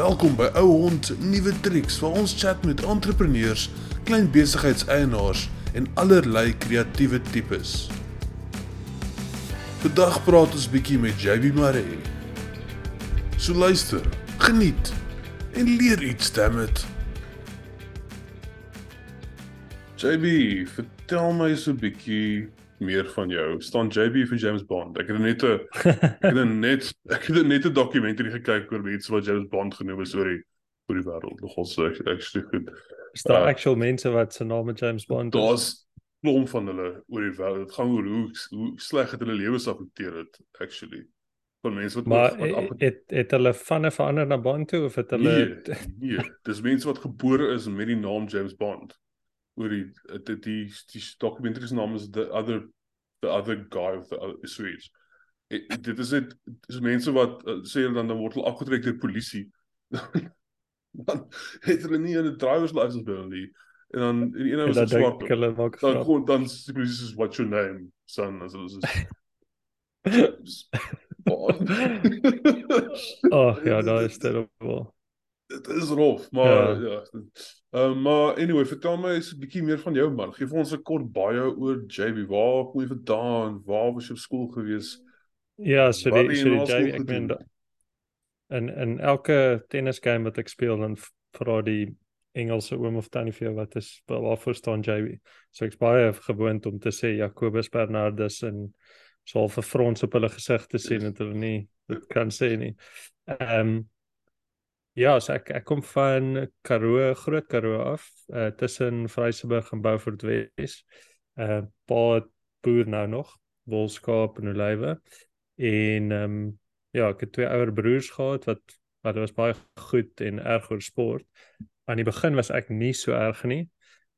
Welkom by Ou Hond Nuwe Triks waar ons chat met entrepreneurs, klein besigheidseienaars en allerlei kreatiewe tipes. Vandag praat ons bietjie met JB Maree. So luister, geniet en leer iets daarmee. JB, vertel my so 'n bietjie meer van jou. Staan JB vir James Bond. Ek het net 'n ek het net ek het net 'n dokumentary gekyk oor mense wat James Bond genoem is oor die oor die wêreld. Nogal so actually goed. Is daar uh, actual mense wat se name James Bond is? Daar's klomp van hulle oor die wêreld. Dit gaan oor hoe hoe sleg het hulle lewens afekteer het actually. Van mense wat maar wat af... het het hulle van 'n verander na Bond toe of het hulle nee, nee, dis mense wat gebore is met die naam James Bond oor die die die, die dokumentary se naam is the other the other guy of the other Swedes. Dit is dit is mense wat uh, sê dan dan word hulle afgetrek deur polisie. dan het hulle nie 'n driver's license by hulle nie. En dan en een is swart. Dan gewoon dan sê polisie is what your name son as hulle sê. oh ja, daar is dit wel dit is rof, maar ja. Ehm ja. uh, maar anyway, vertel my 'n bietjie meer van jou man. Geef ons 'n kort bio oor JB. Waar kom jy vandaan? Waar was jy op skool gewees? Ja, so die so die JB ek meen en en elke tennisgame wat ek speel dan vra die Engelse oom of tannie vir jou wat is waarvoor staan JB. So ek's baie gewoond om te sê Jacobus Bernardus en so 'n frons op hulle gesig te sien en hulle nie dit kan sê nie. Ehm um, Ja, so ek ek kom van Karoo, Groot Karoo af, uh tussen Vryseburg en Beaufort Wes. Uh paar boer nou nog, Wolskaap en Olywe. En ehm um, ja, ek het twee ouer broers gehad wat wat was baie goed en erg oor sport. Aan die begin was ek nie so erg nie,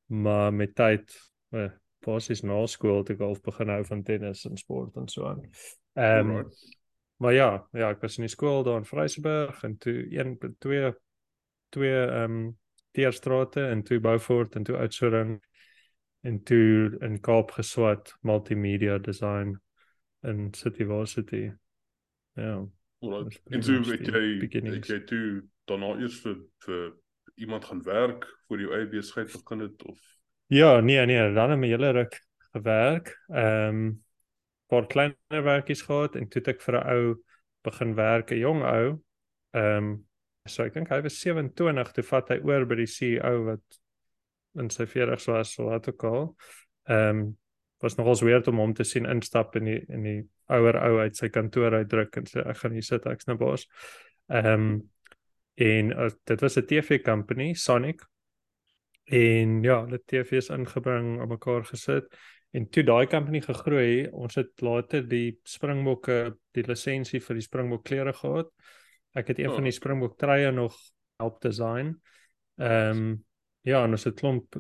maar met tyd uh, basies na skool het ek al begin hou van tennis en sport en so aan. Ehm um, Maar ja, ja, ek was in die skool daar in Vryseburg en toe een twee twee ehm um, Teerstrate en toe Beaufort en toe Oudtshoorn en toe in Kaap geswat multimedia design in City Varsity. Ja. Right. En toe ek jy ek jy toe daarna eers vir vir iemand gaan werk vir jou eie besigheid begin het of Ja, nee nee, dan het my hele ruk gewerk. Ehm um, paar kleiner werkies gehad en toe het ek vir 'n ou begin werk, 'n jong ou. Ehm um, so ek dink hy was 27 toe vat hy oor by die CEO wat in sy 40's was, so wat ook al. Ehm um, was nogals weird om hom te sien instap in die in die ouer ou uit sy kantoor uitdruk en sê ek gaan hier sit ek's nou baas. Ehm um, en uh, dit was 'n TV company, Sonic. En ja, hulle TV's ingebring, op mekaar gesit En toe daai company gegroei, ons het later die Springbokke die lisensie vir die Springbok klere gehad. Ek het een oh. van die Springbok treie nog help design. Ehm um, ja, en ons het klomp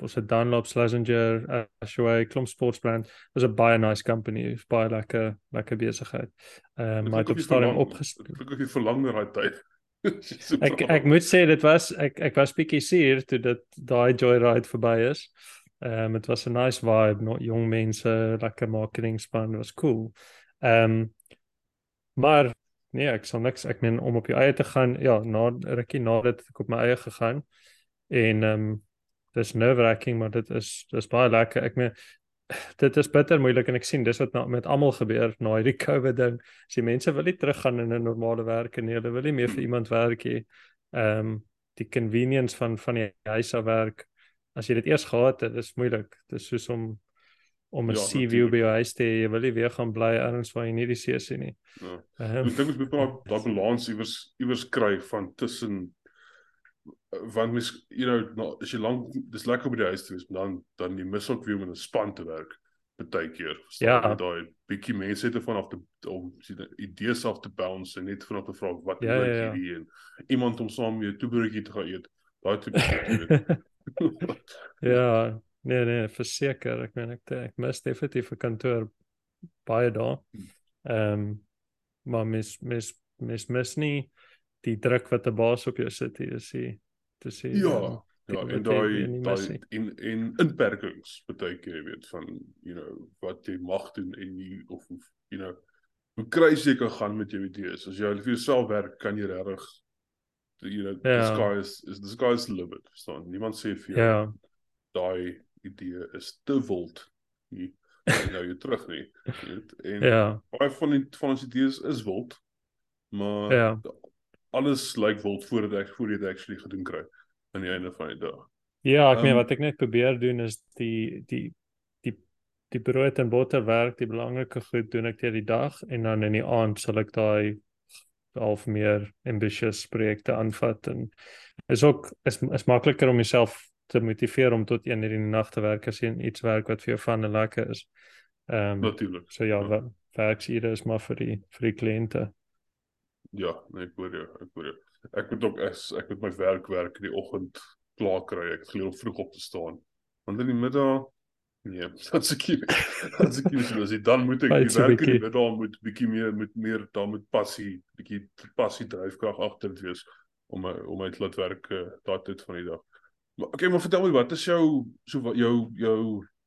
ons het Dunlop, Slazenger, Ashway, klomp sportsbrand. Dit was 'n baie nice company, baie lekker lekker besigheid. Ehm um, maar het op stadium opgestel. Ek het verlang na daai tyd. ek ek moet sê dit was ek ek was bietjie seer toe dit daai joyride verby is. Ehm um, dit was 'n nice vibe, nog jong mense, lekker marketing span, was cool. Ehm um, maar nee, ek sal niks ek meen om op jou eie te gaan. Ja, na rukkie nadat ek op my eie gegaan en ehm um, dis nerve-wracking, maar dit is dis baie lekker. Ek meen dit is bitter moeilik en ek sien dis wat nou met almal gebeur na hierdie COVID ding. As die mense wil nie teruggaan in 'n normale werk en hulle wil nie meer vir iemand werk nie. Ehm um, die convenience van van die huis af werk as jy dit eers gehad het, is moeilik. Dit is soos om om 'n ja, CV by jou huis te hê, jy wil nie weer gaan bly ergens waar jy nie die see sien nie. Ja. Um, ek dink ons moet maar daai balans iewers iewers kry van tussen want mens you know nou as jy lank dis lekker by die huis te wees dan dan jy mis ook weer om in 'n span te werk baie keer ja. daai bietjie mense het vanaf te om sien idees af te bounce en net vanaf te vra wat ja, ja, ja. hierdie en iemand om saam met jou toebroodjie te gaan eet daai tipe ja, nee nee, verseker, ek meen ek ek mis definitief 'n kantoor baie daar. Ehm um, maar mis mis mis mis nie die druk wat 'n baas op jou sit hier is hier te sê. Ja. Um, Ja, en daai daai in in inperkings baie keer weet van you know wat jy mag doen en nie of of you know hoe kry jy kan gaan met jou idees as jy vir jouself werk kan jy regtig you know Ja. the sky is, is the sky is the limit verstaan niemand sê vir jou Ja. daai idee is te wild en nou jy terug nie jy weet en Ja. baie van die van ons idees is wild maar Ja. alles lyk wild voordat ek voor jy dit actually gedoen kry aan die einde van die dag Ja, ek meen Ehm, wat ek net probeer doen is die die die die brood en botter werk, die belangrike goed doen ek deur die dag en dan in die aand sal ek daai half meer ambitious projekte aanvat en is ook is is makliker om jouself te motiveer om tot 1 uur in die nag te werk as jy iets werk wat vir jou van en lekker is. Ehm um, natuurlik so ja, Ja. werksure is maar vir die vir die kliënte. ja nee ek hoor jou ek hoor jou ek moet ook as ek moet my werk werk in die oggend klaar kry ek om vroeg op te staan want in die middag nee dat se kie dat se kie so as jy dan moet ek die werk in die bietjie. middag moet bietjie meer met meer daar moet passie bietjie passie dryfkrag agter dit wees om my om my te laat werk uh, daai tyd van die dag maar okay maar vertel my wat is jou so wat jou jou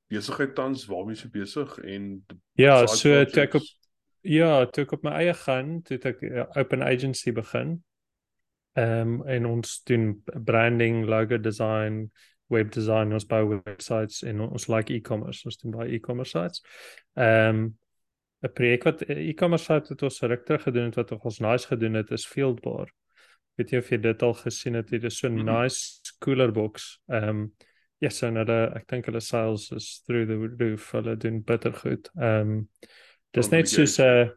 besigheid tans waarmee jy besig en Ja, so toe ek op ja, toe ek op my eie gaan, toe ek 'n open agency begin. Ehm um, en ons doen branding, logo design, web design, ons bou websites en ons like e-commerce, ons doen baie e-commerce sites. Ehm um, 'n projek wat 'n e-commerce site het ons ruk terug gedoen het wat ons nice gedoen het is Fieldbar. Weet jy of jy dit al gesien het? Dit is so 'n Mhm. nice cooler box. Ehm um, ja, so nou hulle ek dink hulle sales is through the roof. Hulle doen bitter goed. Ehm um, dis Van net soos 'n Brigade.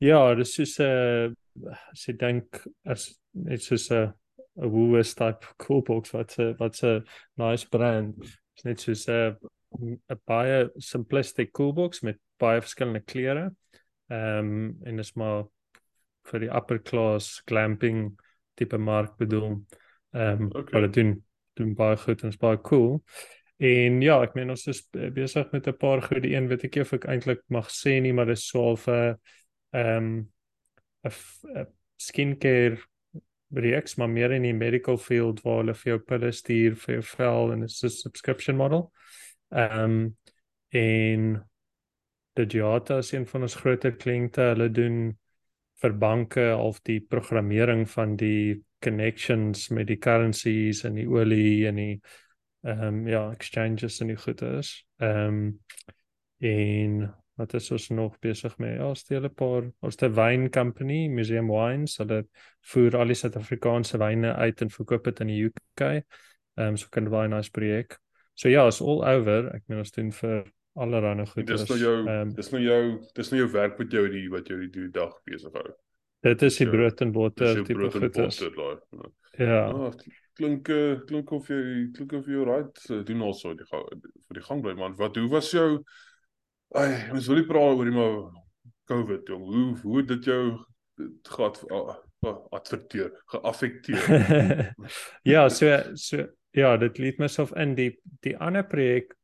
ja, dis soos 'n as jy dink as net soos 'n 'n Woolworths type cool box wat 'n wat 'n nice brand. Dis net soos 'n 'n baie simplistic cool box met baie verskillende kleure. Ehm um, en dis maar vir die upper class glamping tipe mark bedoel. Ehm um, Okay. wat dit doen doen baie goed en is baie cool. En ja, ek meen ons is be- besig met 'n paar goed. Die een weet ek nie of ek eintlik mag sê nie, maar dis so 'n ehm f- 'n skincare reeks, maar meer in die medical field waar hulle vir jou pille stuur vir jou vel en dit is 'n subscription model. Ehm um, en Digiata is een van ons groter kliënte. Hulle doen vir banke of die programmering van die connections met die currencies en die olie en die ehm um, ja, exchanges en die goede is. Ehm um, en wat is ons nog besig mee? Ja, ons het 'n hele paar ons het 'n wine company, Museum Wines. Hulle voer al die Suid-Afrikaanse wyne uit en verkoop dit in die UK. Ehm um, so kan baie nice projek. So ja, is all over. Ek meen ons doen vir allerlei goed. dis nou jou Ehm dis nou jou dis nou jou werk met jou die wat jou die, die dag besig hou dit is die brood en botter tipe brood en botter daai Ja. Ah, klink eh, klink of jy klink of jy right eh, doen also die vir die gang bly man. Wat hoe was jou Ai, ons wil nie praat oor die maar COVID jong. Hoe hoe dit jou gehad uh, adverteer, geaffekteer? ja, so so ja, dit liet myself in die die ander projek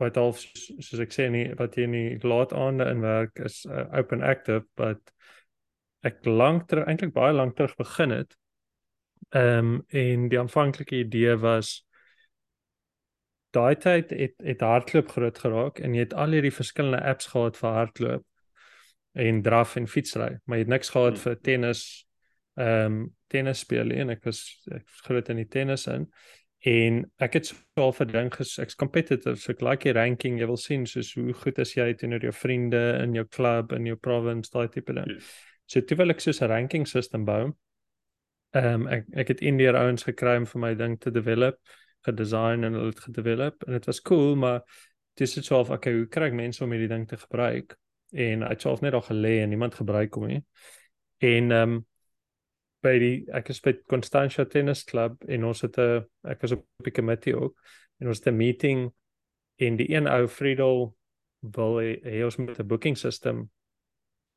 wat half soos, ek sê nie wat jy nie laat aande in werk is uh, open active but ek lank terug eintlik baie lank terug begin het. Ehm um, en die aanvanklike idee was daai tyd het het hardloop groot geraak en jy het al hierdie verskillende apps gehad vir hardloop en draf en fietsry, maar jy het niks gehad Hmm. vir tennis ehm um, tennis speel en ek was ek was groot in die tennis in en ek het so al verdink ges ek's competitive so ek like die ranking jy wil sien soos hoe goed is jy teenoor jou vriende in jou klub in jou province daai tipe ding. Yes. So toe wil ek soos 'n ranking system bou. Ehm um, ek ek het Indiër ouens gekry om vir my ding te develop, gedesign en hulle het gedevelop en dit was cool, maar dis dit soof okay, hoe kry ek mense om hierdie ding te gebruik? En hy het self net al gelê en niemand gebruik hom nie. En ehm um, by die ek is by Constantia Tennis Club en ons het 'n ek was op die committee ook en ons het 'n meeting en die een ou Friedel wil hê ons met 'n booking system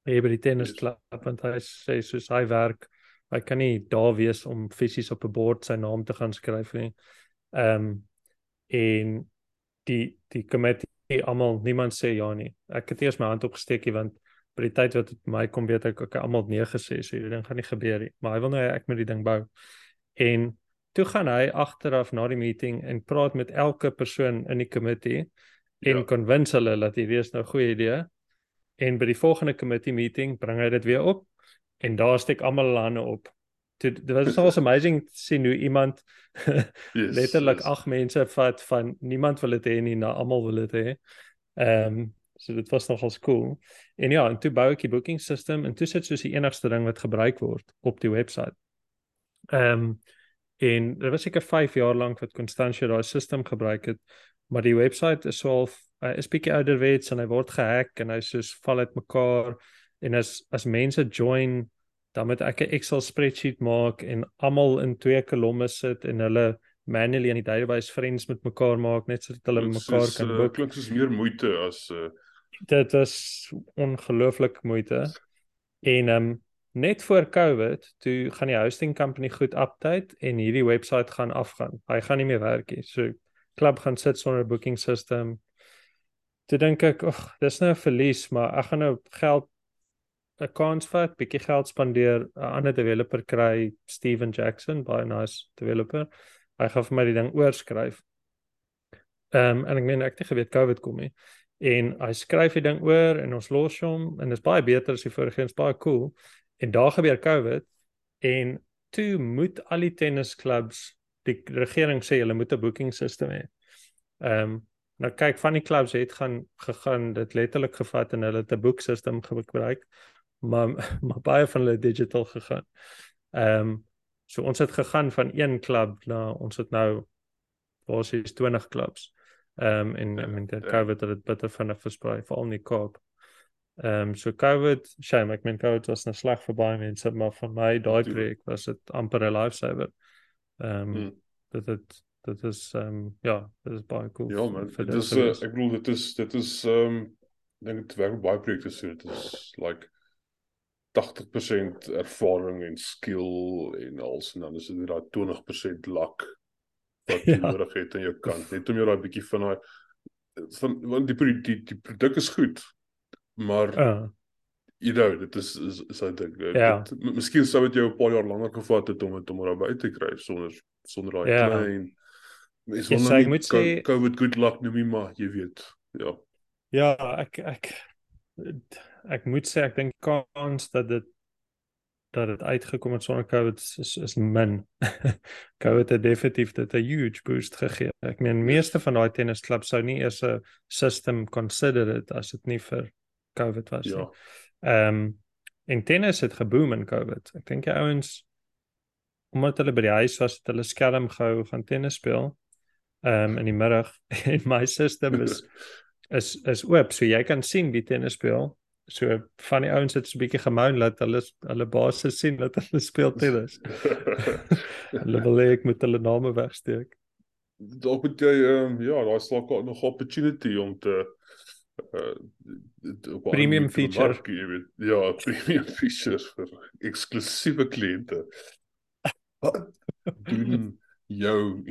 hê by die tennis klub want hy sê soos hy werk hy kan nie daar wees om fisies op 'n bord sy naam te gaan skryf nie. Ehm um, en die die committee almal niemand sê ja nie. Ek het eers my hand opgesteek hier want by die tyd wat my kom weet ek ek almal nee gesê so hierdie ding gaan nie gebeur nie. Maar hy wil nou ek moet die ding bou. En toe gaan hy agteraf na die meeting en praat met elke persoon in die committee en Ja. convince hulle dat hierdie is nou 'n goeie idee. En by die volgende committee meeting bring hy dit weer op en daar steek almal hulle hande op. dit was so amazing te sien hoe iemand yes, letterlik yes. ag mense vat van niemand wil dit hê nie na almal wil dit hê. Ehm um, so dit was nogals cool. En ja, en toe bou ek die booking system en toe sit soos die enigste ding wat gebruik word op die webwerf. Ehm um, en dit was seker 5 jaar lank wat Constantia daai system gebruik het, maar die webwerf is so hy is bietjie ouderwets en hy word gehack en hy soos val uit mekaar en as as mense join dan moet ek 'n Excel spreadsheet maak en almal in twee kolomme sit en hulle manually in die database friends met mekaar maak net sodat hulle mekaar kan boek. Dit klink soos meer moeite as uh dit is ongelooflik moeite. En ehm um, net voor Covid, toe gaan die hosting company goed update en hierdie webwerf gaan afgaan. Hy gaan nie meer werk nie. So klub gaan sit sonder booking system. Toe dink ek, ag, dis nou 'n verlies, maar ek gaan nou geld 'n kans vat, bietjie geld spandeer, 'n ander developer kry, Steven Jackson, baie nice developer. Hy gaan vir my die ding oorskryf. Ehm um, en ek meen ek het geweet COVID kom nie. En hy skryf die ding oor en ons los hom en dit is baie beter as die vorige eens, baie cool. En daar gebeur COVID en toe moet al die tennisklubs die regering sê hulle moet 'n booking system hê. Ehm um, nou kyk van die klubs het gaan gegaan dit letterlik gevat en hulle het 'n book system gebruik maar maar baie van hulle digital gegaan. Ehm um, so ons het gegaan van een klub na ons het nou basies 20 klubs. Ehm um, en ja, en dit ja. COVID het dit bitter vinnig versprei veral in die Kaap. Ehm um, so COVID, shame, ek meen COVID was 'n slag vir baie mense, maar vir my daai projek was dit amper 'n lifesaver. Ehm um, hmm. dit het dit is ehm um, ja, dit is baie cool. Ja man, dit is uh, ek bedoel dit is dit is ehm um, dink dit werk baie projekte so dit is like 80% ervaring en skill en als en dan is dit daai 20% luck wat jy ja. nodig het aan jou kant net om jou daai bietjie van daai van want die die die, produk is goed maar uh. you know dit is is, is I think ja. miskien sou dit jou 'n paar jaar langer gevat het om dit om daarby te kry sonder sonder daai ja. klein is yes, ek moet sê COVID good luck noem jy maar jy weet ja ja ek ek ek moet sê ek dink kans dat dit dat dit uitgekom het sonder COVID is is min. COVID het definitief dit 'n huge boost gegee. Ek meen meeste van daai tennisklubs sou nie eers 'n system consider it as dit nie vir COVID was nie. Ja. Ehm um, en tennis het geboom in COVID. Ek dink die ouens omdat hulle by die huis was, het hulle skelm gehou gaan tennis speel. Ehm um, in die middag en my system is is is oop so jy kan sien wie tennis speel so van die ouens het so 'n bietjie gemoun dat hulle hulle baas sien dat hulle speel tennis. hulle wil hê ek moet hulle name wegsteek. Dalk moet jy um, ja, daar is dalk nog opportunity om te uh premium feature. Mark, weet, ja, premium features vir eksklusiewe kliënte. doen jou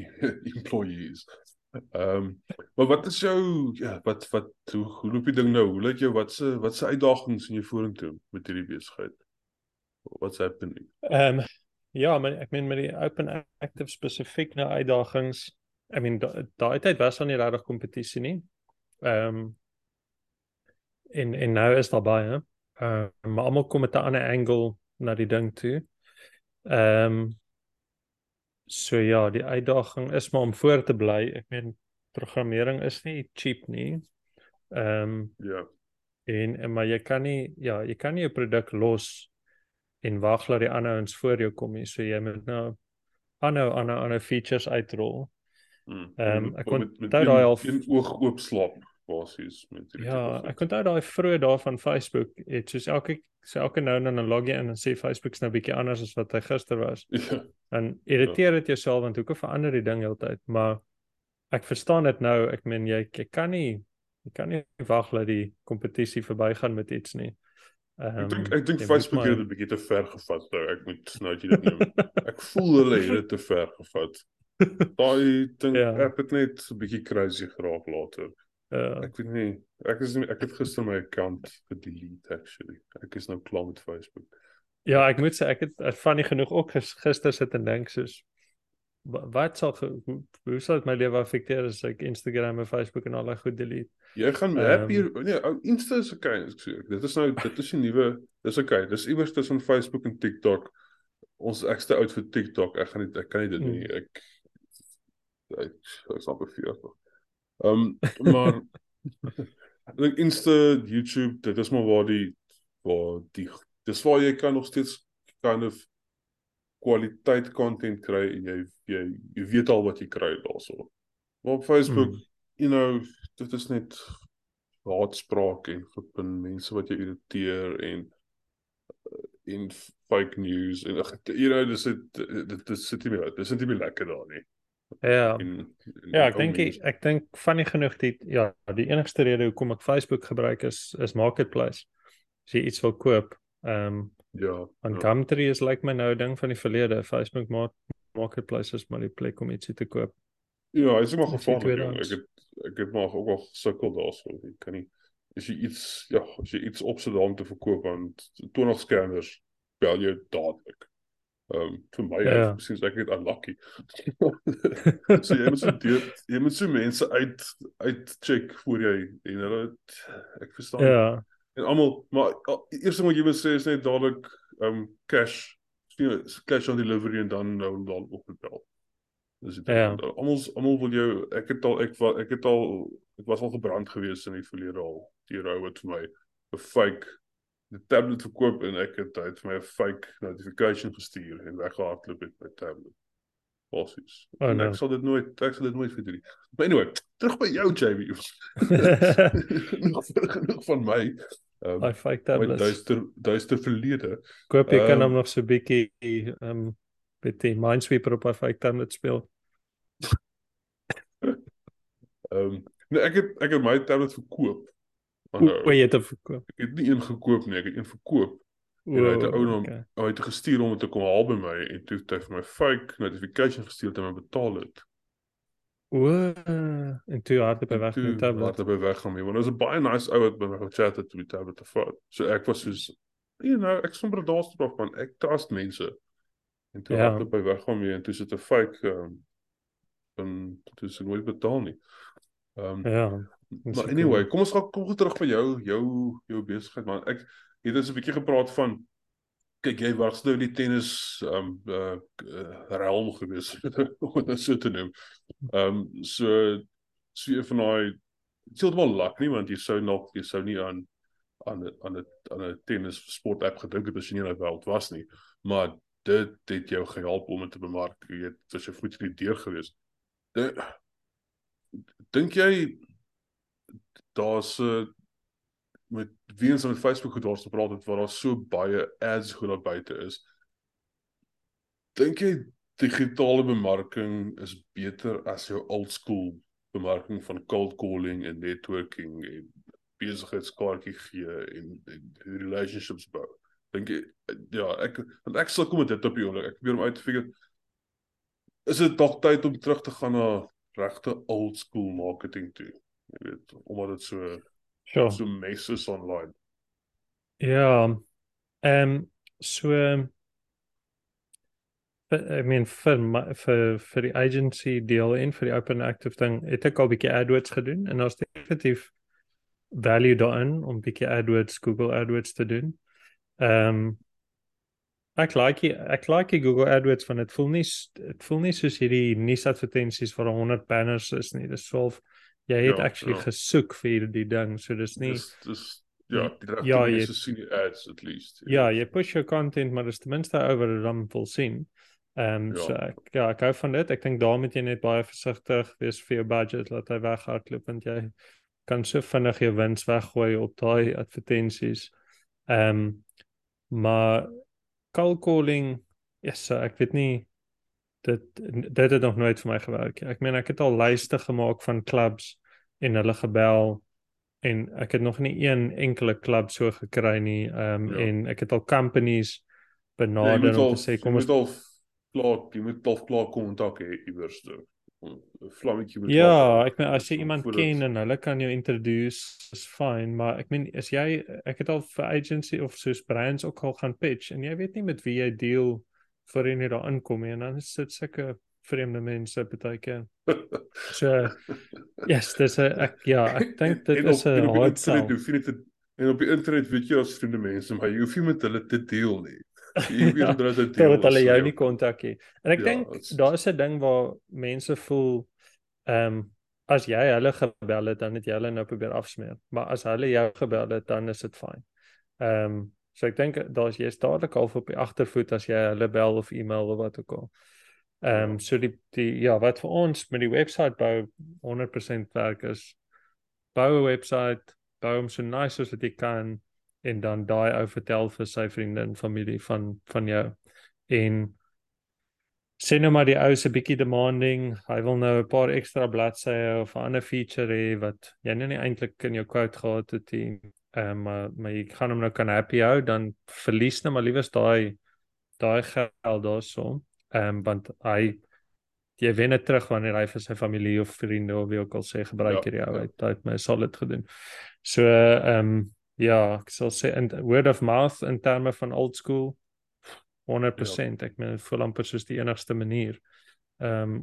employees. Ehm um, maar wat is jou ja, wat wat hoe, hoe loop die ding nou? Hoe lyk jou wat se wat se uitdagings in jou vorentoe met hierdie besigheid? What's happening? Ehm um, ja, maar ek meen met die open active spesifiek na uitdagings. I mean daai tyd was daar nie regtig kompetisie nie. Ehm um, en en nou is daar baie. Ehm uh, maar almal kom met 'n ander angle na die ding toe. Ehm um, So ja, die uitdaging is maar om voor te bly. Ek meen programmering is nie cheap nie. Ehm um, ja. En, en maar jy kan nie ja, jy kan nie 'n produk los en wag dat die ander ons voor jou kom nie. So jy moet nou aanhou aan aan 'n features uitrol. Hmm. Ehm um, ek kon daai al in oog oop slaap basies met hierdie Ja, ek kon daai vroeë daar van Facebook het soos elke so elke nou en dan log jy in en sê Facebook's nou bietjie anders as wat hy gister was. Ja. Dan irriteer dit jouself want hoekom verander die ding heeltyd? Maar ek verstaan dit nou. Ek meen jy jy kan nie jy kan nie wag dat die kompetisie verbygaan met iets nie. Um, ek dink ek dink Facebook het dit 'n bietjie te ver gevat nou. Ek moet nou jy dit noem. ek voel hulle het dit te ver gevat. Daai ding ja. ek het net 'n bietjie crazy geraak later. Uh, ek weet nie. Ek is nie, ek het gister my account gedelete actually. Ek is nou klaar met Facebook. Ja, ek moet sê ek het van nie genoeg ook gister sit en dink soos wat sal hoe, hoe sal dit my lewe affekteer as ek Instagram en Facebook en al daai goed delete? Jy gaan um, happy nee, Insta is okay, ek sê. Dit is nou dit is 'n nuwe dis okay. Dis iewers tussen Facebook en TikTok ons ekste oud vir TikTok. Ek gaan nie ek kan nie dit nie. Mm. Ek ek ek snap vir vir. Ehm maar ek dink Insta, YouTube, dit is maar waar die waar die dis waar jy kan nog steeds kind of kwaliteit content kry en jy jy jy weet al wat jy kry daarso. Maar op Facebook, mm. you know, dit is net haatspraak en flippin mense wat jou irriteer en in fake news en you know dis dit dit sit nie meer dis nie meer lekker daar nie. Ja. En, en ja, ek dink ek dink funny genoeg dit ja, die enigste rede hoekom ek Facebook gebruik is is marketplace. As jy iets wil koop, ehm um, ja. En ja. Gumtree is like my nou ding van die verlede. Facebook mark, marketplace is maar die plek om iets te koop. Ja, is maar gevaarlik. Ek het ek het maar ook al gesukkel daarso. Ek kan nie as jy iets ja, as jy iets opsit om te verkoop aan 20 skermers, bel jou dadelik. Ehm um, vir my ja. presies ek het unlucky. so jy moet so deur, jy moet so mense uit uit check voor jy en hulle ek verstaan. Ja. En almal maar eers moet jy moet sê is net dadelik ehm um, cash cash on delivery en dan nou dan op betaal. Dis dit. Ja. Almal almal wil jou ek het al ek ek het al ek was al gebrand gewees in die verlede al. Die rou wat vir my 'n fake die tablet verkoop en ek het uit vir my 'n fake notification gestuur en weggehardloop met my tablet. Basies. Oh, no. Ek sal dit nooit ek sal dit nooit vir doen. But anyway, terug by jou JB. genoeg van my. Um, my fake tablet. Duister duister verlede. Koop jy um, kan hom nog so bietjie ehm um, met die Minesweeper op 'n fake tablet speel. Ehm um, nee, ek het ek het my tablet verkoop. Maar nou, jy het dit verkoop. Ek het nie een gekoop nie, ek het een verkoop. En hy het 'n ou naam, okay. hy het gestuur om te kom haal by my en toe het hy vir my fake notification gestuur dat hy my betaal het. O, en toe hard by weg met tablet. Hard by weg gaan, want dit was 'n baie nice ou wat by my gechat het toe die tablet te vat. So ek was soos you know, ek sommer daarstrof van ek trust mense. En toe ja. hard by weg gaan weer en toe sit 'n fake ehm um, en toe se nooit betaal nie. Ehm um, ja. Maar anyway, kom ons gaan kom goed terug by jou jou jou besigheid man. Ek het eens 'n bietjie gepraat van kyk jy was nou die tennis um, uh, uh realm gewees om dit so te noem. Um, so so een van daai heeltemal lak nie want jy sou nog jy sou nie aan aan aan 'n aan 'n tennis sport app gedink het as jy nie in die wêreld was nie. Maar dit het jou gehelp om dit te bemark. Jy dit was 'n voet in die deur gewees dink jy daar's 'n uh, met wie ons met Facebook goed daaroor gepraat het waar daar so baie ads goed daar buite is. Dink jy digitale bemarking is beter as jou old school bemarking van cold calling en networking en besigheidskaartjie gee en, en relationships bou? Dink jy ja ek want ek sal kom met dit op die oomblik. Ek probeer om uit te figure is dit dalk tyd om terug te gaan na regte old school marketing toe. Jy weet, omdat dit so sure. so mes is online. Ja. Ehm um, so eh, I mean vir my, vir vir die agency deel en vir die open active ding het ek al bietjie AdWords gedoen en daar's definitief value daarin om bietjie AdWords Google AdWords te doen. Ehm um, ek like die, ek like die Google AdWords van dit voel nie dit voel nie soos hierdie nuusadvertensies waar 100 banners is nie. Dis 12 Je heet ja, actually ja. Gesuk die dingen, dus niet är Ja, ja, je, zien ads, at least. Ja, je push your content, maar dat is tenminste oor de ramp vol sien. Ehm, ja. so ja, hou van dit. ik denk daar moet je net baie versigtig wees vir jou budget laat hy weghardloop want jij kan so vinnig je wens weggooien op daai advertenties. Ehm, maar call calling, yes, ik weet niet, dit dit het nog nooit voor mij gewerk Ik Ek meen ek het al lijsten gemaakt van clubs en hulle gebel en ek het nog nie een enkele klub so gekry nie um, ja. en ek het al companies benader nee, om te sê kom ons al klaar jy moet al klaar kontak hê iewers toe vlammetjie moet Ja, ek meen as jy iemand ken en hulle kan jou introduce, is fine, maar ek meen as jy ek het al vir agency of soos brands ook al gaan pitch en jy weet nie met wie jy deel vir jy daar inkom en dan is dit sulke vreemde mense baie keer. So yes, dis 'n ek ja, ek dink dit is 'n hard sell. En op die internet weet jy as vriende mense, maar jy hoef nie met hulle te deel nie. Jy weet dat dit dat hulle jou nie kontak nie. En ek ja, dink daar is 'n ding waar mense voel ehm um, as jy hulle gebel het dan het jy hulle nou probeer afsmeer. Maar as hulle jou gebel het dan is dit fyn. Ehm um, so ek dink daar's jy stadig al op die agtervoet as jy hulle bel of e-mail of wat ook al. Ehm um, so die die ja, wat vir ons met die webwerf bou 100% werk is bou 'n webwerf, bou hom so nice as wat jy kan en dan daai ou vertel vir sy vriende en familie van van jou. En sê nou maar die ou se bietjie demanding hy wil nou 'n paar ekstra bladsye of 'n ander feature hê wat jy nou nie eintlik in jou quote gehad het nie um, maar maar jy gaan hom nou kan happy hou dan verlies nou maar liewes daai daai geld daarso ehm um, want hy jy wen dit terug wanneer hy vir sy familie of vriende of wie ook al sê gebruik hierdie ja, ou uit ja. het my solid gedoen so ehm um, Ja, ek sal sê in word of mouth in terme van old school 100%. Ja. Ek meen voel amper soos die enigste manier. Ehm um,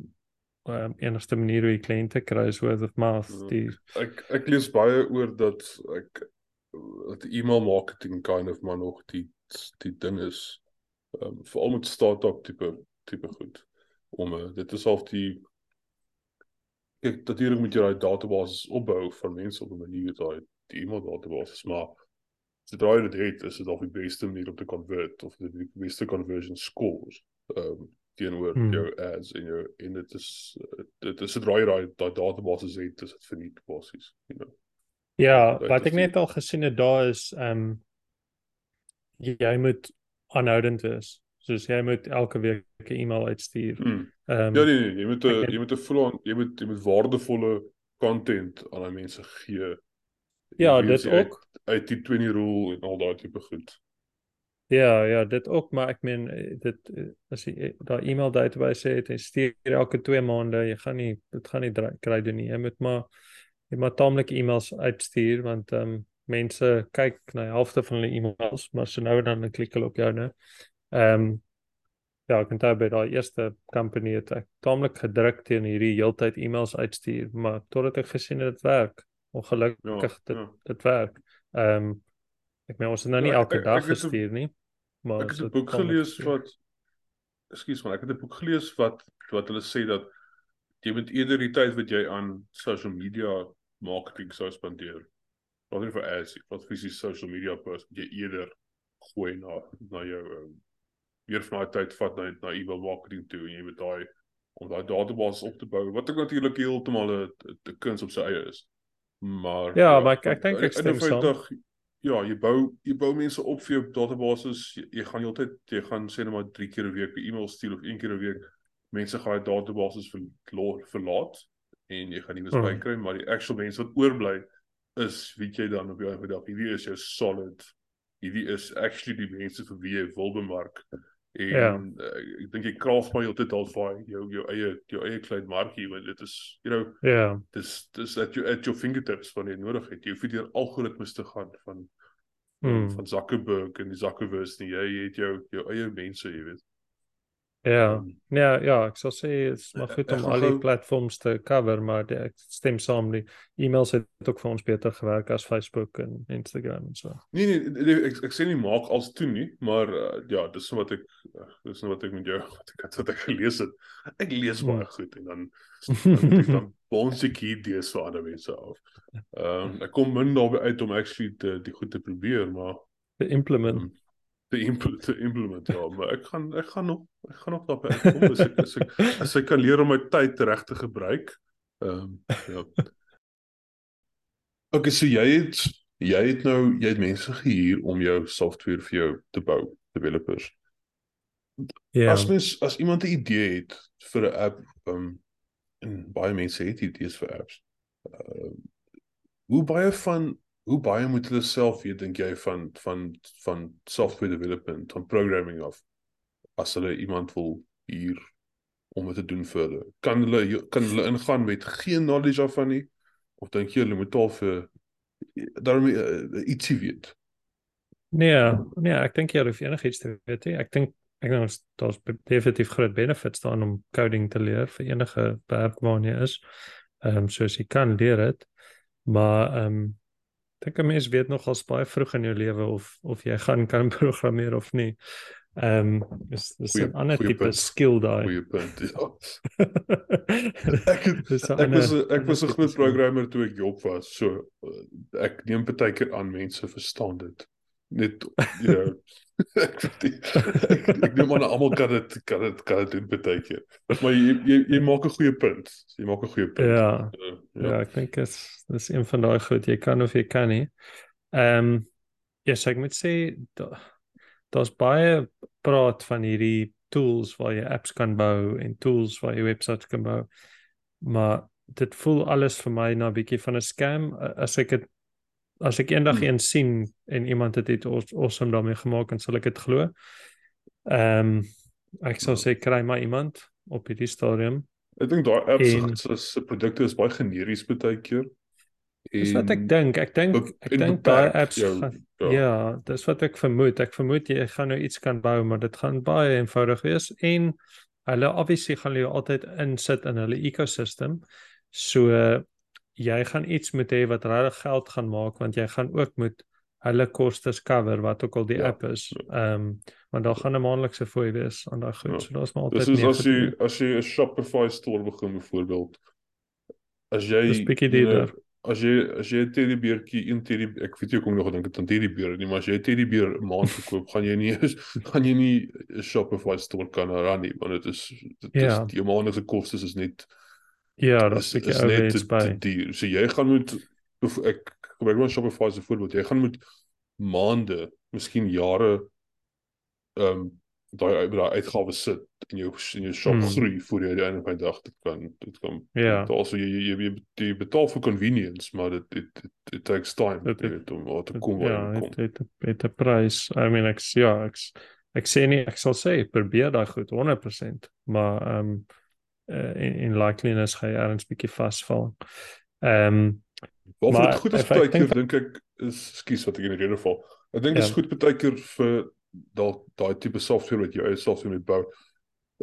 um, enigste manier hoe jy kliënte kry is word of mouth. Ja. Die ek ek lees baie oor dat ek dat e-mail marketing kind of maar nog die die ding is. Ehm um, veral met startup tipe tipe goed. Om uh, dit is half die ek natuurlik moet jy daai database opbou van mense op 'n manier daai die e-mail database maar sodra jy dit het is dit al die beste manier om te convert of die, die beste conversion scores ehm um, teenoor hmm. jou ads en jou en dit is dit is sodra jy daai daai database het is dit verniet basies you know ja wat ek net al gesien het daar is ehm um, jy moet aanhoudend wees soos jy moet elke week 'n e-mail uitstuur. Hmm. Ehm um, Ja nee nee, jy moet 'n jy moet 'n volle jy moet jy moet waardevolle content aan die mense gee Ja, dit ook uit die 20 rule en al daai tipe goed. Ja, ja, dit ook, maar ek meen eh, dit eh, as jy eh, daai e-mail database sê dit stuur elke 2 maande, jy gaan nie dit gaan nie kry doen nie. Jy moet maar jy moet taamlik e-mails uitstuur want ehm um, mense kyk na die helfte van hulle e-mails, maar so nou dan klik hulle op jou nou. Ehm um, ja, ek het daai daai eerste company het ek taamlik gedruk teen hierdie heeltyd e-mails uitstuur, maar totdat ek gesien het dit werk ongelukkig ja, dit ja. dit werk. Ehm um, ek meen ons het nou nie ja, elke ek, dag ek, ek gestuur nie. Maar ek het 'n boek gelees wat Ekskuus man, ek het 'n boek gelees wat wat hulle sê dat jy moet eerder die tyd wat jy aan social media marketing sou spandeer. Wat nie vir ads, wat fisies social media post jy eerder gooi na na jou um, meer van daai tyd vat na na email marketing toe en jy moet daai om daai database op te bou wat ek natuurlik heeltemal 'n kuns op sy eie is. Maar Ja, ja maar ek ek dink ek stem saam. Ja, jy bou jy bou mense op vir jou databases. Jy, jy gaan heeltyd jy gaan sê net maar 3 keer 'n week per e-mail stuur of 1 keer 'n week. Mense gaan daai databases ver, verlaat en jy gaan nie meer by kry, maar die actual mense wat oorbly is, weet jy dan op jou eie dag, hierdie is jou solid. Hierdie is actually die mense vir wie jy wil bemark. En ja. uh, ek dink jy kraaf maar heeltyd al vir jou jou eie jou eie klein markie want dit is you know ja. Dis dis dat jy at your fingertips van jy nodig het. Jy hoef nie deur algoritmes te gaan van mm. van Zuckerberg en die Zuckerverse nie. Jy, jy het jou jou eie mense, jy weet. Ja. Um, ja, ja, ek sou sê dit is maar goed om al die platforms te cover, maar die, ek stem saam die e-mails het ook vir ons beter gewerk as Facebook en Instagram en so. Nee nee, nee ek ek sê nie maak als toe nie, maar uh, ja, dis wat ek uh, dis wat ek met jou wat ek wat ek gelees het. Ek lees baie hmm. goed en dan dan, dan bons ek idees vir ander mense af. Ehm um, ek kom min daarby uit om actually te, die goed te probeer, maar te implement um, te implement te implement ja maar ek gaan ek gaan nog ek gaan nog daarby uitkom as ek as ek as ek kan leer om my tyd reg te gebruik. Ehm um, ja. Okay, so jy het jy het nou jy het mense gehuur om jou software vir jou te bou, developers. Ja. As mens as iemand 'n idee het vir 'n app, ehm um, en baie mense het idees vir apps. Ehm uh, hoe baie van hoe baie moet hulle self weet dink jy van van van software development van programming of as hulle iemand wil hier om dit te doen verder kan hulle kan hulle ingaan met geen knowledge af van nie? Of dink jy hulle moet al vir daarmee uh, ietsie weet? Nee nee ek dink jy hoef enigiets te weet he. ek dink ek dink daar's definitief groot benefits daarin om coding te leer vir enige werk waarna jy is. Ehm um, soos jy kan leer dit maar ehm um, dink 'n mens weet nog al baie vroeg in jou lewe of of jy gaan kan programmeer of nie. Ehm um, is dis 'n ander tipe skill daai. Goeie punt. Ja. ek het, ek was ek was 'n groot programmer toe ek job was. So ek neem baie keer aan mense verstaan dit. Net you know ek ek, ek neem aan almal kan dit kan dit kan dit doen baie keer. Maar jy jy jy maak 'n goeie punt. Jy maak 'n goeie punt. Ja. Ja, ja ek dink dit is dis een van daai goed jy kan of jy kan nie. Ehm um, ja, yes, ek moet sê daar's baie praat van hierdie tools waar jy apps kan bou en tools waar jy webwerwe kan bou. Maar dit voel alles vir my na 'n bietjie van 'n scam as ek dit as ek eendag hmm. een sien en iemand het dit awesome daarmee gemaak en sal ek dit glo. Ehm um, ek sou sê kry maar iemand op hierdie stadium. Ek dink daai apps se se produkte is baie generies baie keer. Dis wat ek dink. Ek dink ek dink daai apps jou, gaan, ja. ja, dis wat ek vermoed. Ek vermoed jy gaan nou iets kan bou, maar dit gaan baie eenvoudig wees en hulle obviously gaan jy altyd insit in hulle ekosistem. So jy gaan iets moet hê wat regtig geld gaan maak want jy gaan ook moet hulle kostes cover wat ook al die ja. app is. Ehm um, want daar gaan 'n maandelikse fooi wees aan daai goed. Ja. So daar's maar altyd Dis as jy as jy 'n Shopify store begin byvoorbeeld as jy Dis bietjie duurder. As jy as jy 'n teddybeertjie in teddy ek weet jy kom nog gedink het aan teddybeer nie, maar as jy 'n teddybeer maand verkoop, gaan jy nie gaan jy nie 'n Shopify store kan ran nie, want dit is dit ja. is die maandelikse kostes is net Ja, dat is ek is net te, te duur. So jy gaan moet ek gebruik maar Shopify as 'n voorbeeld. Jy gaan moet maande, miskien jare ehm um, daai daai uitgawes sit in jou in jou shop hmm. groei voor jy die einde van die dag dit kan dit kan ja also jy jy jy, jy betaal vir convenience maar dit dit it takes time dit, het, om wat te kom ja, kom. Ja, dit het 'n prys. I mean ek ja, ek ek sê nie ek sal sê probeer daai goed 100%, maar ehm um, uh, en en likeliness gaan jy erns bietjie vasval. Ehm um, wat maar, goed is baie keer dink ek is skuis wat ek in die rede val. Ek dink dit ja. is goed baie keer vir dalk daai tipe software wat jy eie software moet bou.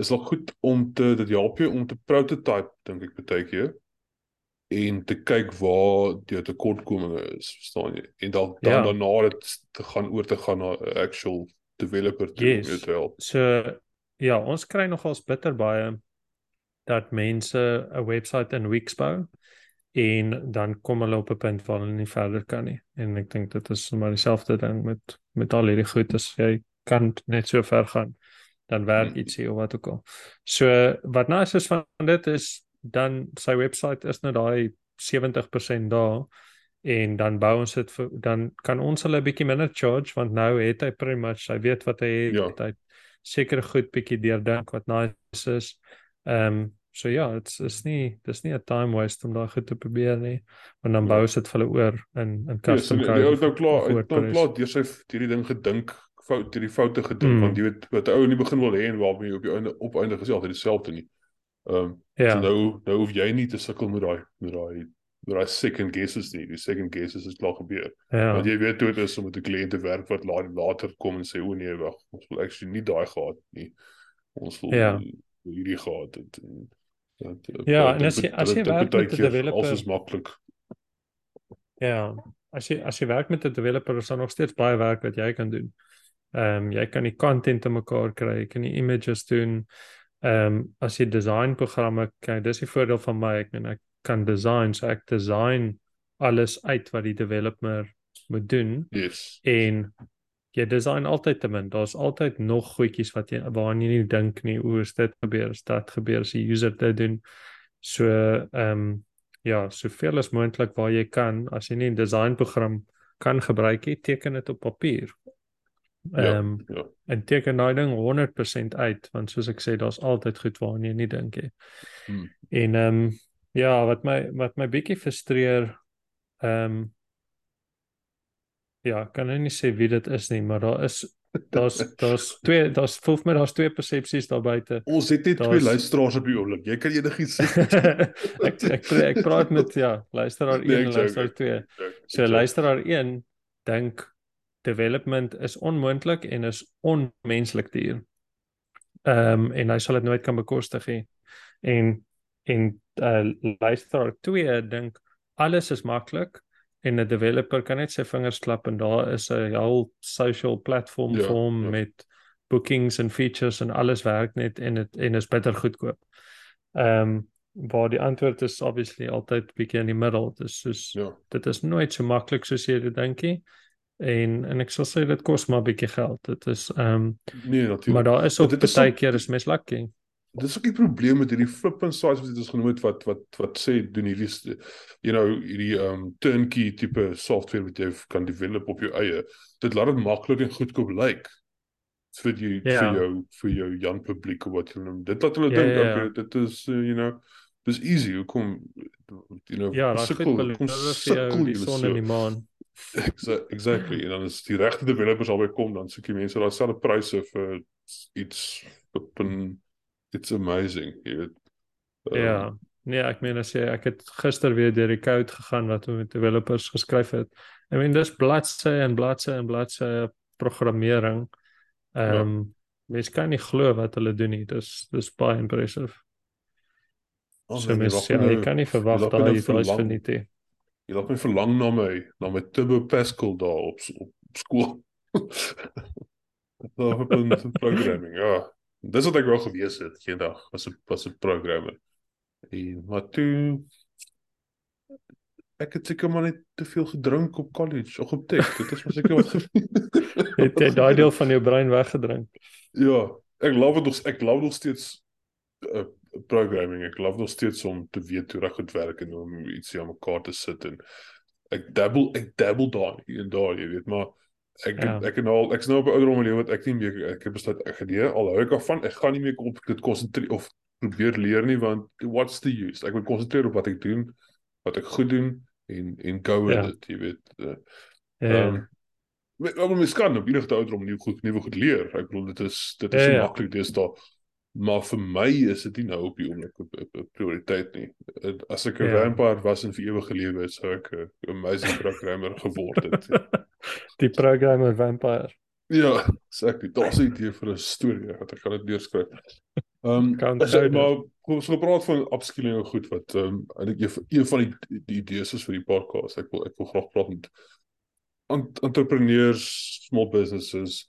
Is dalk goed om te dit help jou om te prototype dink ek baie keer en te kyk waar die tekortkominge is, verstaan jy? En dalk dan ja. daarna dit te gaan oor te gaan na actual developer toe yes. om te help. So ja, ons kry nogals bitter baie dat mense 'n webwerf in Wix bou en dan kom hulle op 'n punt waar hulle nie verder kan nie. En ek dink dit is maar dieselfde ding met met al hierdie goed as jy kan net so ver gaan dan werk hmm. ietsie of wat ook al. So wat nou is van dit is dan sy webwerf is nou daai 70% daar en dan bou ons dit vir dan kan ons hulle 'n bietjie minder charge want nou het hy pretty much hy weet wat hy het, ja. hy seker goed bietjie deurdink wat nice is. Ehm um, so ja, dit is nie dis nie 'n time waste om daai goed te probeer nie. Want dan ja. bou dit vir hulle oor in in custom code. Ja, nou klaar, nou klaar deur sy hierdie ding gedink, fout hierdie foute gedink mm. want jy weet wat ou in die begin wil hê en waarmee jy op die einde op einde gesê altyd dieselfde nie. Ehm um, ja. so nou nou hoef jy nie te sukkel met daai met daai met daai second guesses nie. Die second guesses is klaar gebeur. Ja. Want jy weet hoe dit is om met 'n kliënt te werk wat later kom en sê o nee, wag, ons wil actually nie daai gehad nie. Ons wil ja hierdie gehad het en dat eh, ja en as jy as jy werk met 'n developer alles is maklik. Ja as jy as jy werk met 'n developer is daar nog steeds baie werk wat jy kan doen. Ehm um, jy kan die content te mekaar kry jy kan die images doen. Ehm um, as jy design programme kyk dis die voordeel van my ek meen ek kan design so ek design alles uit wat die developer moet doen. Yes. En jy design altyd te min. Daar's altyd nog goedjies wat jy waaraan jy nie dink nie hoe is dit gebeur, is dit gebeur as die user dit doen. So ehm um, ja, soveel as moontlik waar jy kan as jy nie 'n design program kan gebruik nie, teken dit op papier. Ehm um, ja, ja. en teken daai ding 100% uit want soos ek sê daar's altyd goed waaraan jy nie dink nie. Hmm. En ehm um, ja, wat my wat my bietjie frustreer ehm um, ja, kan nou nie sê wie dit is nie, maar daar is daar's daar's twee daar's voel my daar's twee persepsies daar buite. Ons het net twee luisteraars op die oomblik. Jy kan enigiets sê. ek ek ek praat met ja, luisteraar 1 nee, en luisteraar 2. So luisteraar 1 dink development is onmoontlik en is onmenslik duur. Ehm um, en hy sal dit nooit kan bekostig nie. En en uh, luisteraar 2 dink alles is maklik en 'n developer kan net sy vingers klap en daar is 'n heel social platform ja, vir hom ja. met bookings en features en alles werk net en dit en is bitter goedkoop. Ehm um, waar die antwoord is obviously altyd bietjie in die middel. Dit is soos ja. dit is nooit so maklik soos jy dit dink nie. En en ek sal sê dit kos maar bietjie geld. Dit is ehm um, nee natuurlik. Maar daar is ook baie keer is mens lucky dis ook die probleem met hierdie flipping sites wat ons genoem het wat wat wat sê doen hierdie you know hierdie um turnkey tipe software wat jy kan develop op jou eie. Dit laat dit maklik en goedkoop lyk like, vir jy yeah. vir ja. jou vir jou young publiek of wat jy noem. Dit laat hulle yeah, dink yeah. okay dit is uh, you know dis easy. Hoe kom you know Ja, dit kom sukkel die son en die maan. Exactly. En dan as die regte developers albei kom dan soek jy mense daai selfde pryse vir iets op 'n it's amazing jy weet. Um, ja. Nee ek meen as jy ek het gister weer deur die code gegaan wat met developers geskryf het. I mean dis bladsy en bladsy en bladsy programmering. Ehm um, ja. mens kan nie glo wat hulle doen nie. Dis dis baie impressive. Oh, so mens ja, jy kan nie verwag dat jy dit vir nie. te jy laat my verlang na my na my Turbo Pascal daar op op skool. Daar op 'n programming ja dis wat ek wou gewees het eendag was 'n was 'n programmer. En maar toe ek het seker maar net te veel gedrink op college of op tech. Dit is maar seker wat het jy daai deel van jou brein weggedrink. Ja, ek love dit ek love nog steeds uh, programming. Ek love nog steeds om te weet hoe reg dit werk en om iets aan mekaar te sit en ek dabble ek dabble daar en daar, jy weet, maar ek ja. ek nou al ek's nou op 'n ouderdom in lewe wat ek nie meer ek het besluit ek gedee al hou ek af ek gaan nie meer op dit konsentreer of probeer leer nie want what's the use ek moet konsentreer op wat ek doen wat ek goed doen en en go with ja. it jy weet uh, ja um, maar mens kan op enige ouderdom nie goed nie goed leer ek bedoel dit is dit is ja, so ja. maklik dis daar maar vir my is dit nie nou op die oomblik 'n prioriteit nie. As ek 'n ja. vampire was en vir ewig gelewe het, sou ek 'n amazing programmer geword het. die programmer vampire. Ja. Dit is 'n idee vir 'n storie wat ek gaan dit neerskryf. Ehm um, maar kom ons praat van upskilling en goed wat ehm um, ek een van die, die idees is vir die podcast. Ek wil ek wil graag praat met entrepreneurs, small businesses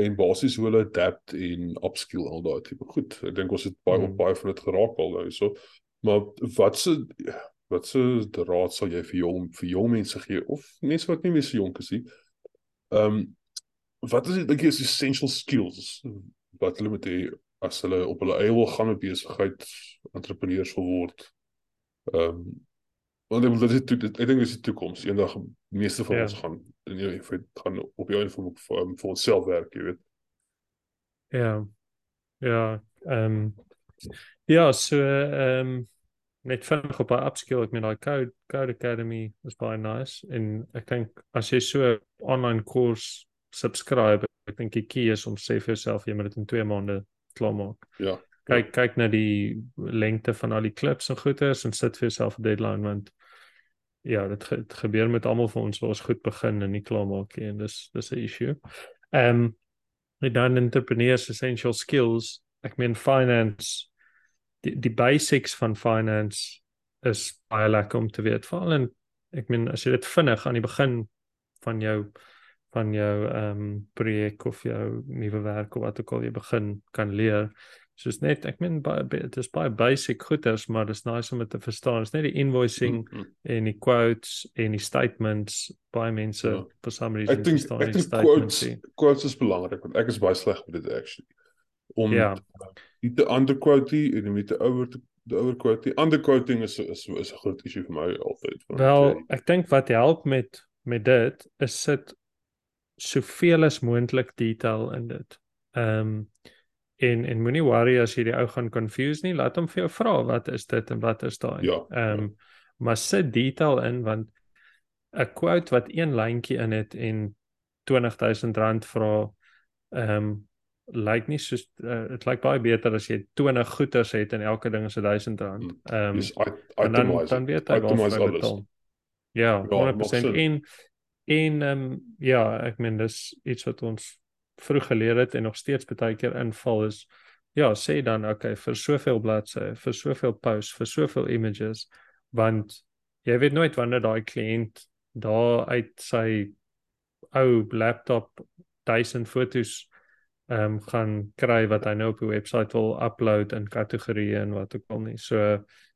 en basies hoe hulle adapt en upskill al daai tipe goed. Ek dink ons het baie hmm. op baie van dit geraak al nou. So maar wat se wat se raad sal jy vir jong vir jong mense gee of mense wat nie meer so jonk is nie? Ehm um, wat is dit dink jy is essential skills wat hulle moet hê as hulle op hulle eie wil gaan 'n besigheid entrepreneurs wil word? Ehm um, want ek wil dit ek dink dis die toekoms. Eendag meeste van ja. ons gaan in jou effek gaan op jou info vir, vir onsself werk, jy weet. Ja. Ja, ehm um, ja, so ehm um, net vinnig op 'n upskill, ek meen daai code code academy is baie nice en ek dink as jy so online koers subscribe, ek dink die key is om sê vir jouself jy moet dit in 2 maande klaar maak. Ja. Kyk kyk na die lengte van al die klips en goeders en sit vir jouself 'n deadline want ja, dit, ge, dit gebeur met almal van ons waar ons goed begin en nie klaar maak nie en dis dis 'n issue. Ehm um, dan entrepreneurs essential skills, ek meen finance die die basics van finance is baie lekker om te weet veral en ek meen as jy dit vinnig aan die begin van jou van jou ehm um, projek of jou nuwe werk of wat ook al jy begin kan leer soos net ek meen baie dit is baie basic goeders maar dit is nice om dit te verstaan. Dit is net die invoicing mm -hmm. en die quotes en die statements baie mense ja. for some reason ek think, ek think quotes see. quotes is belangrik want ek is baie sleg met dit actually om ja. nie te underquote en nie te over te die overquote. Underquoting is is is 'n groot issue vir my altyd. Wel, ek dink wat help met met dit is sit soveel as moontlik detail in dit. Ehm um, en en moenie worry as jy die ou gaan confuse nie. Laat hom vir jou vra wat is dit en wat is daai. Ja, ehm um, ja. maar sit detail in want 'n quote wat een lyntjie in het en 20000 rand vra ehm um, lyk nie so uh, dit lyk baie beter as jy 20 goeders het en elke ding is 1000 rand hmm. ehm um, dan dan weet jy wat ja 100% ja, in in ehm um, ja ek meen dis iets wat ons vroeg geleer het en nog steeds baie keer inval is ja, sê dan okay vir soveel bladsye, vir soveel posts, vir soveel images want jy weet nooit wanneer daai kliënt daar uit sy ou laptop duisend fotos ehm um, gaan kry wat hy nou op die webwerf wil upload in kategorieë en wat ook al nie. So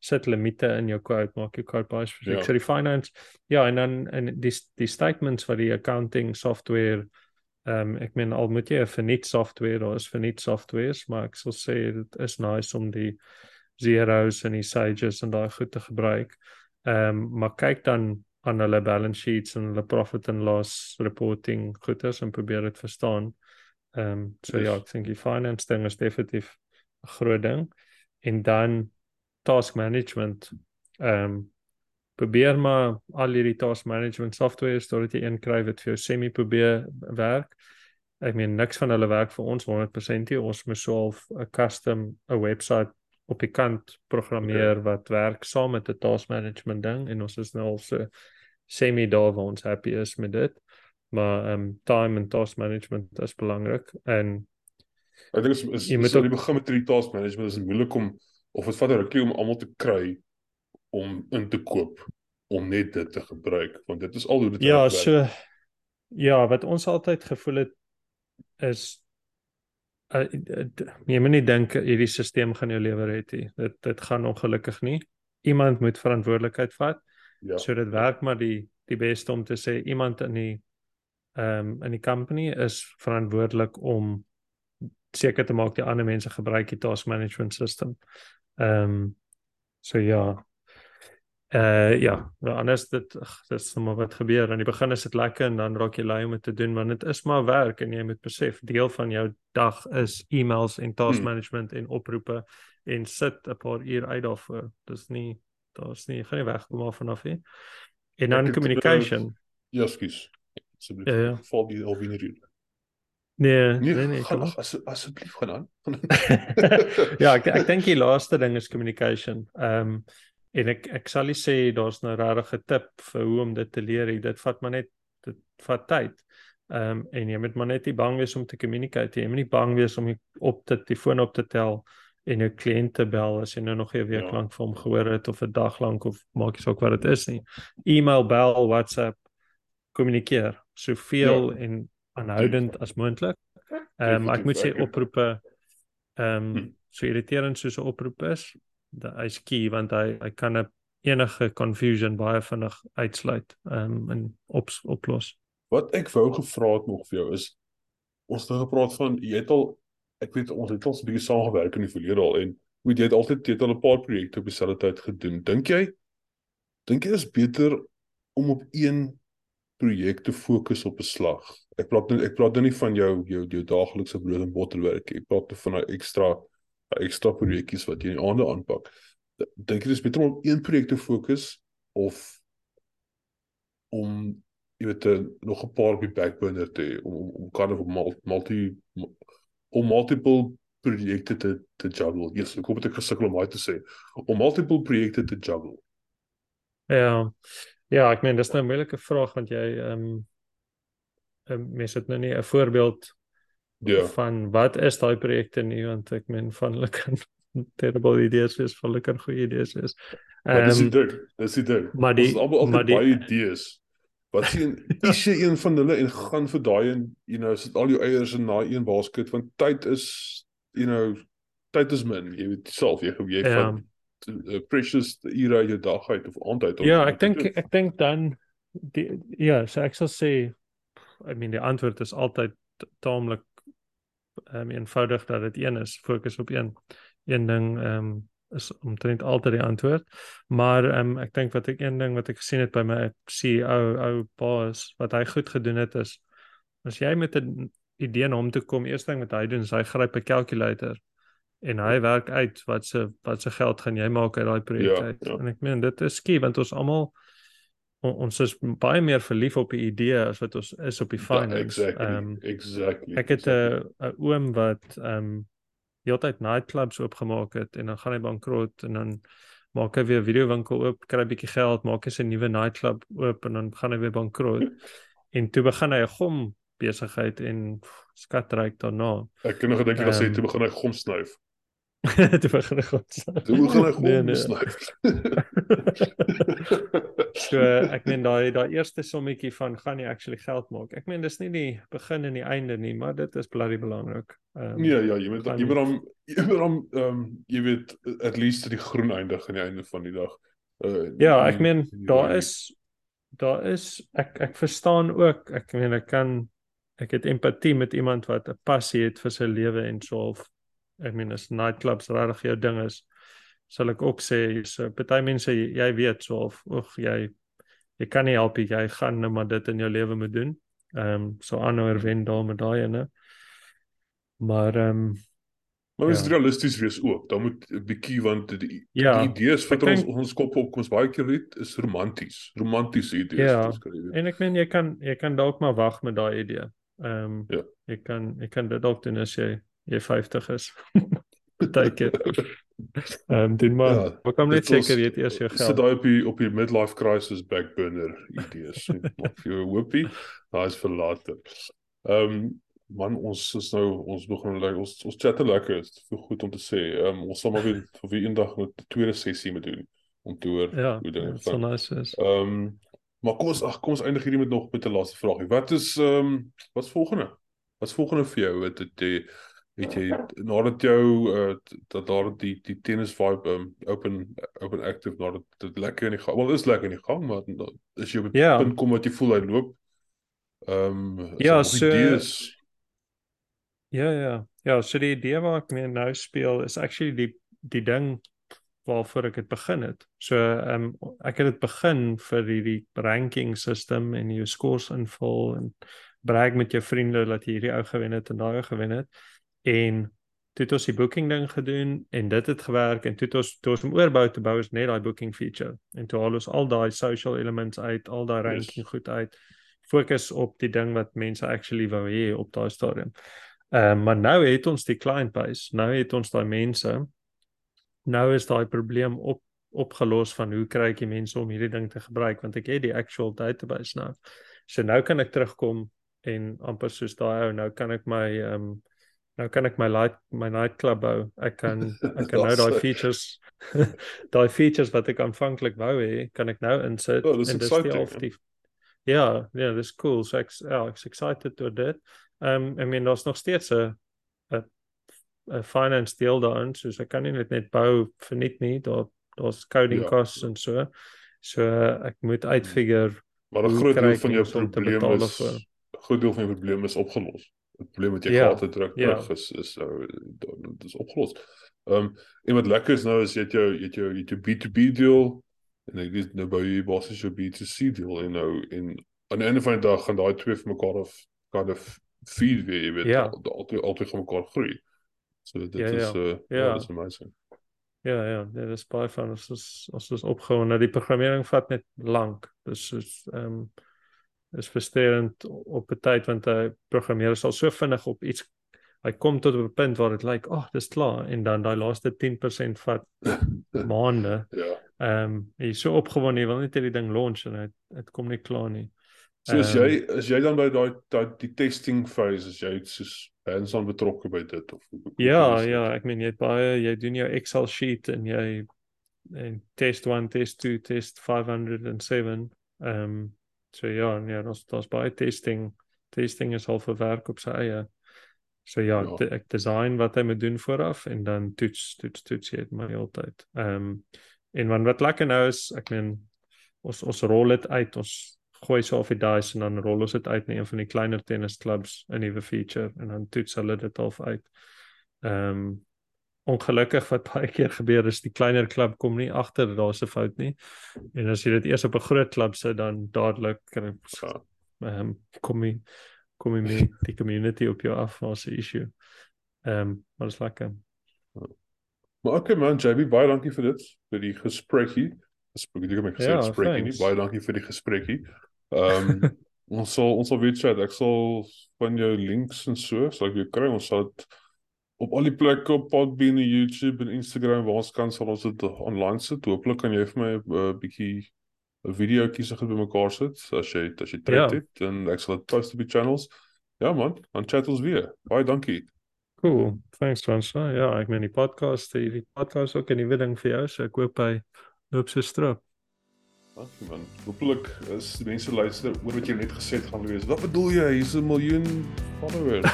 sit limite in jou quote, maak jou quote baie spesifiek. Ja. So die finance ja, en dan en die die statements vir die accounting software ehm um, ek meen al moet jy vir net software of is vir net softwares, maar ek sal sê dit is nice om die zeros en die sages en daai goed te gebruik. Ehm um, maar kyk dan aan hulle balance sheets en hulle profit and loss reporting goeders en probeer dit verstaan. Ehm um, so yes. ja, ek dink die finance ding is definitief 'n groot ding. En dan task management. Ehm um, probeer maar al hierdie task management software sodat jy een kry wat vir jou semi probeer werk. Ek meen niks van hulle werk vir ons 100% nie. Ons moet self 'n custom 'n webwerf op die kant programmeer okay. wat werk saam met 'n task management ding en ons is nou al so semi daar waar ons happy is met dit maar ehm um, time and task management is belangrik en ek dink is is, is moet ook... begin met die task management is moeilik om of dit vat 'n rukkie om almal te kry om in te koop om net dit te gebruik want dit is al hoe dit Ja, werk. so ja, wat ons altyd gevoel het is uh, jy moet nie dink hierdie stelsel gaan jou lewer het nie. Dit dit gaan ongelukkig nie. Iemand moet verantwoordelikheid vat. Ja. So dit werk maar die die beste om te sê iemand in die ehm um, in die company is verantwoordelik om seker te maak die ander mense gebruik die task management system. Ehm um, so ja. Eh uh, ja, anders dit dit is maar wat gebeur aan die begin is dit lekker en dan raak jy lui om dit te doen want dit is maar werk en jy moet besef deel van jou dag is e-mails en task hmm. management en oproepe en sit 'n paar uur uit daarvoor. Dis nie daar's nie gaan nie wegkom af vanaf nie. En dan communication. Ja, skus asseblief. Ja, ja. Val die of in die Nee, nee, nee, nee gaan ag as, asseblief gaan aan. ja, ek ek dink die laaste ding is communication. Ehm um, en ek ek sal nie sê daar's nou regtig 'n tip vir hoe om dit te leer. Dit vat maar net dit vat tyd. Ehm um, en jy moet maar net nie bang wees om te communicate. Jy moet nie bang wees om op te die foon op te tel en jou kliënt te bel as jy nou nog 'n week ja. lank vir hom gehoor het of 'n dag lank of maak nie saak wat dit is nie. E-mail, bel, WhatsApp kommunikeer soveel ja. en aanhoudend as moontlik. Ehm um, ek moet sê oproepe ehm um, so irriterend soos 'n oproep is, hy's key want hy hy kan 'n enige confusion baie vinnig uitsluit um, en op oplos. Wat ek wou gevra het nog vir jou is ons het nou gepraat van jy het al ek weet ons het al 'n bietjie saamgewerk in die verlede al en weet jy het altyd het al 'n paar projekte op dieselfde tyd gedoen. Dink jy dink jy is beter om op een projek te fokus op 'n slag. Ek praat nou ek praat nou nie van jou jou jou daaglikse brood en bottelwerk nie. Ek praat van 'n ekstra ekstra projekkies wat jy in aande aanpak. Dink jy dis beter om een projek te fokus of om jy weet nog 'n paar op die backburner te om om, om kan of multi om multiple projekte te te juggle. Yes, ek hoop dit ek gesukkel om dit te sê. Om multiple projekte te juggle. Ja. Ja, ek meen dis nou 'n moeilike vraag want jy ehm um, mens het nou nie 'n voorbeeld ja. van wat is daai projekte nie want ek meen van hulle kan terrible idees is, van hulle kan goeie idees is. Ehm um, dis dit. Dis dit. Maar die maar die baie idees. Wat sien is jy een van hulle en gaan vir daai en you know sit al jou eiers in daai een basket want tyd is you know tyd is min jy weet self jy jy ja. van uh, precious ure uit jou dag uit of aand uit. Ja, ek dink ek dink dan die ja, so ek sal sê I mean die antwoord is altyd taamlik ehm um, eenvoudig dat dit een is, fokus op een een ding ehm um, is omtrent altyd die antwoord. Maar ehm um, ek dink wat ek een ding wat ek gesien het by my CEO ou boss wat hy goed gedoen het is as jy met 'n idee na hom toe kom, eerste ding wat hy doen is hy gryp 'n calculator en hy werk uit wat se wat se geld gaan jy maak uit daai projek ja, uit. Ja. En ek meen dit is skiep want ons almal on, ons is baie meer verlief op die idee as wat ons is op die finance. Ja, exactly. Um, exactly. Ek het 'n exactly. 'n oom wat ehm um, heeltyd nightclubs oopgemaak het en dan gaan hy bankrot en dan maak hy weer 'n videowinkel oop, kry 'n bietjie geld, maak hy sy nuwe nightclub oop en dan gaan hy weer bankrot. en toe begin hy 'n gom besigheid en skatryk daarna. Ek kan nog gedink um, was hy toe begin hy gom snuif. Toe begin ek God. Toe begin ek nee, nee. snyf. so ek meen daai daai eerste sommetjie van gaan jy actually geld maak. Ek meen dis nie die begin en die einde nie, maar dit is bloody belangrik. Um, ja ja, jy moet jy moet hom jy moet hom ehm jy weet at least die groen eindig aan die einde van die dag. Uh, ja, ek meen daar is daar is ek ek verstaan ook, ek meen ek kan ek het empatie met iemand wat 'n passie het vir sy lewe en so half ek meen as nightclubs regtig jou ding is sal ek ook sê so party mense jy weet so of oeg jy jy kan nie help jy gaan nou maar dit in jou lewe moet doen. Ehm um, so aanhouer wen daar met daai ene. Maar ehm um, Maar is ja. realisties wees ook. Dan moet 'n bietjie want die, ja, die idees wat ons denk, ons kop op ons baie keer het is romanties. Romantiese idees ja, En ek meen jy kan jy kan dalk maar wag met daai idee. Ehm um, ja. jy kan jy kan dit dalk doen as jy jy 50 is. Partykeer. Ehm um, doen maar. Ja, maar kom net seker jy het eers jou geld. Sit daai op die op die midlife crisis back burner idees. Of jy hoopie, daai is vir later. Ehm um, man ons is nou ons begin ons ons chatte lekker is vir goed om te sê. Ehm um, ons sal maar weer vir wie eendag 'n tweede sessie moet doen om te hoor ja, hoe dinge gaan. Ja, so nice is. Ehm um, maar kom ons ag kom ons eindig hierdie met nog met 'n laaste vraagie. Wat is ehm um, wat's volgende? Wat's volgende vir jou? Het jy het jy nadat jou uh, dat daar die die tennis vibe um, open open active nadat dit lekker in die gang. Wel is lekker in die gang, maar is jy op 'n ja. punt kom wat jy voel hy loop. Ehm um, ja, so idees. Ja ja. Ja, so die idee wat ek meer nou speel is actually die die ding waarvoor ek dit begin het. So ehm um, ek het dit begin vir die, die ranking system en jou scores invul en brag met jou vriende dat jy hierdie ou gewen het en daai gewen het en toe het ons die booking ding gedoen en dit het gewerk en toe het ons toe ons om oorbou te bou is net daai booking feature en toe al ons al daai social elements uit al daai ranking yes. goed uit fokus op die ding wat mense actually wou hê op daai stadium. Ehm uh, maar nou het ons die client base, nou het ons daai mense. Nou is daai probleem op opgelos van hoe kry ek die mense om hierdie ding te gebruik want ek het die actual database nou. So nou kan ek terugkom en amper soos daai ou nou kan ek my ehm um, nou kan ek my light my night club bou. Ek kan ek kan nou daai features daai features wat ek aanvanklik wou hê, kan ek nou insit oh, en dis die die Ja, ja, dis cool. So ek ja, ek's excited oor dit. Ehm um, I mean daar's nog steeds 'n 'n 'n finance deel daarin, so ek kan nie net net bou verniet nie. Daar daar's coding ja. costs en so. So ek moet uitfigure maar 'n groot deel van jou probleem is 'n groot deel van jou probleem is opgelos probleem wat jy ja, gehad het ja. terug is is nou dit is opgelos. Ehm um, en wat lekker is nou is jy het jou jy het jou jy het jou B2B deel en ek dis nou by jy bosses jou B2C deel en nou en aan die einde van die dag gaan daai twee vir mekaar of kind of feed weer jy weet ja. altyd altyd gaan mekaar groei. So dit ja, is ja. Uh, ja. ja, dis amazing. Ja ja, dit is baie van ons is ons is opgehou nou die programmering vat net lank. Dus is ehm um, is frustrerend op 'n tyd want 'n programmeerder sal so vinnig op iets hy kom tot op 'n punt waar dit lyk, like, "Ag, oh, dis klaar" en dan daai laaste 10% vat maande. ja. Ehm um, jy is so opgewonde, jy wil net hê die ding launch en dit dit kom nie klaar nie. So as jy is jy dan by daai daai die testing phase as jy soos hands-on betrokke by dit of Ja, ja, ek meen jy het baie jy doen jou Excel sheet en jy en test 1, test 2, test 507 ehm um, So ja, nee, daar's daar's baie testing. Testing is al vir werk op sy eie. So ja, ja. ek design wat hy moet doen vooraf en dan toets toets toets jy dit maar altyd. Ehm um, en wat wat lekker nou is, ek meen ons ons rol dit uit, ons gooi so of die dice en dan rol ons dit uit na een van die kleiner tennisklubs 'n nuwe feature en dan toets hulle dit al uit. Ehm um, ongelukkig wat baie keer gebeur is die kleiner klub kom nie agter dat daar's 'n fout nie. En as jy dit eers op 'n groot klub sit dan dadelik kan ehm um, kom jy kom jy met die community op jou af as 'n issue. Ehm um, maar is lekker. Maar okay man, JB, baie dankie vir dit, vir die gesprekkie. Gespreek, ek het my gesê ja, gesprekkie nie. Baie dankie vir die gesprekkie. Ehm um, ons sal ons sal weet chat. Ek sal van jou links en so, sal ek weer kry. Ons sal dit op al die plekke op Podbean en YouTube en Instagram waar ons kan sal ons dit online sit. Hooplik kan jy vir my 'n uh, bietjie 'n video kies as jy bymekaar sit as jy as jy trek ja. dit en ek sal dit post op die channels. Ja man, dan chat ons weer. Baie dankie. Cool. Thanks Francois. Ja, ek meen die podcast, die podcast ook en die wedding vir jou, so ek hoop hy loop so strop. Dankie man. Hoopelik is die mense luister oor wat jy net gesê het gaan wees. Wat bedoel jy? Hier's 'n miljoen followers.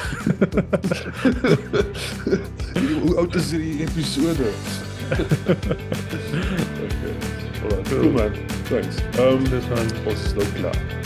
Hoe oud is hierdie episode? okay. Well, cool man. Thanks. Um, this one was so klaar.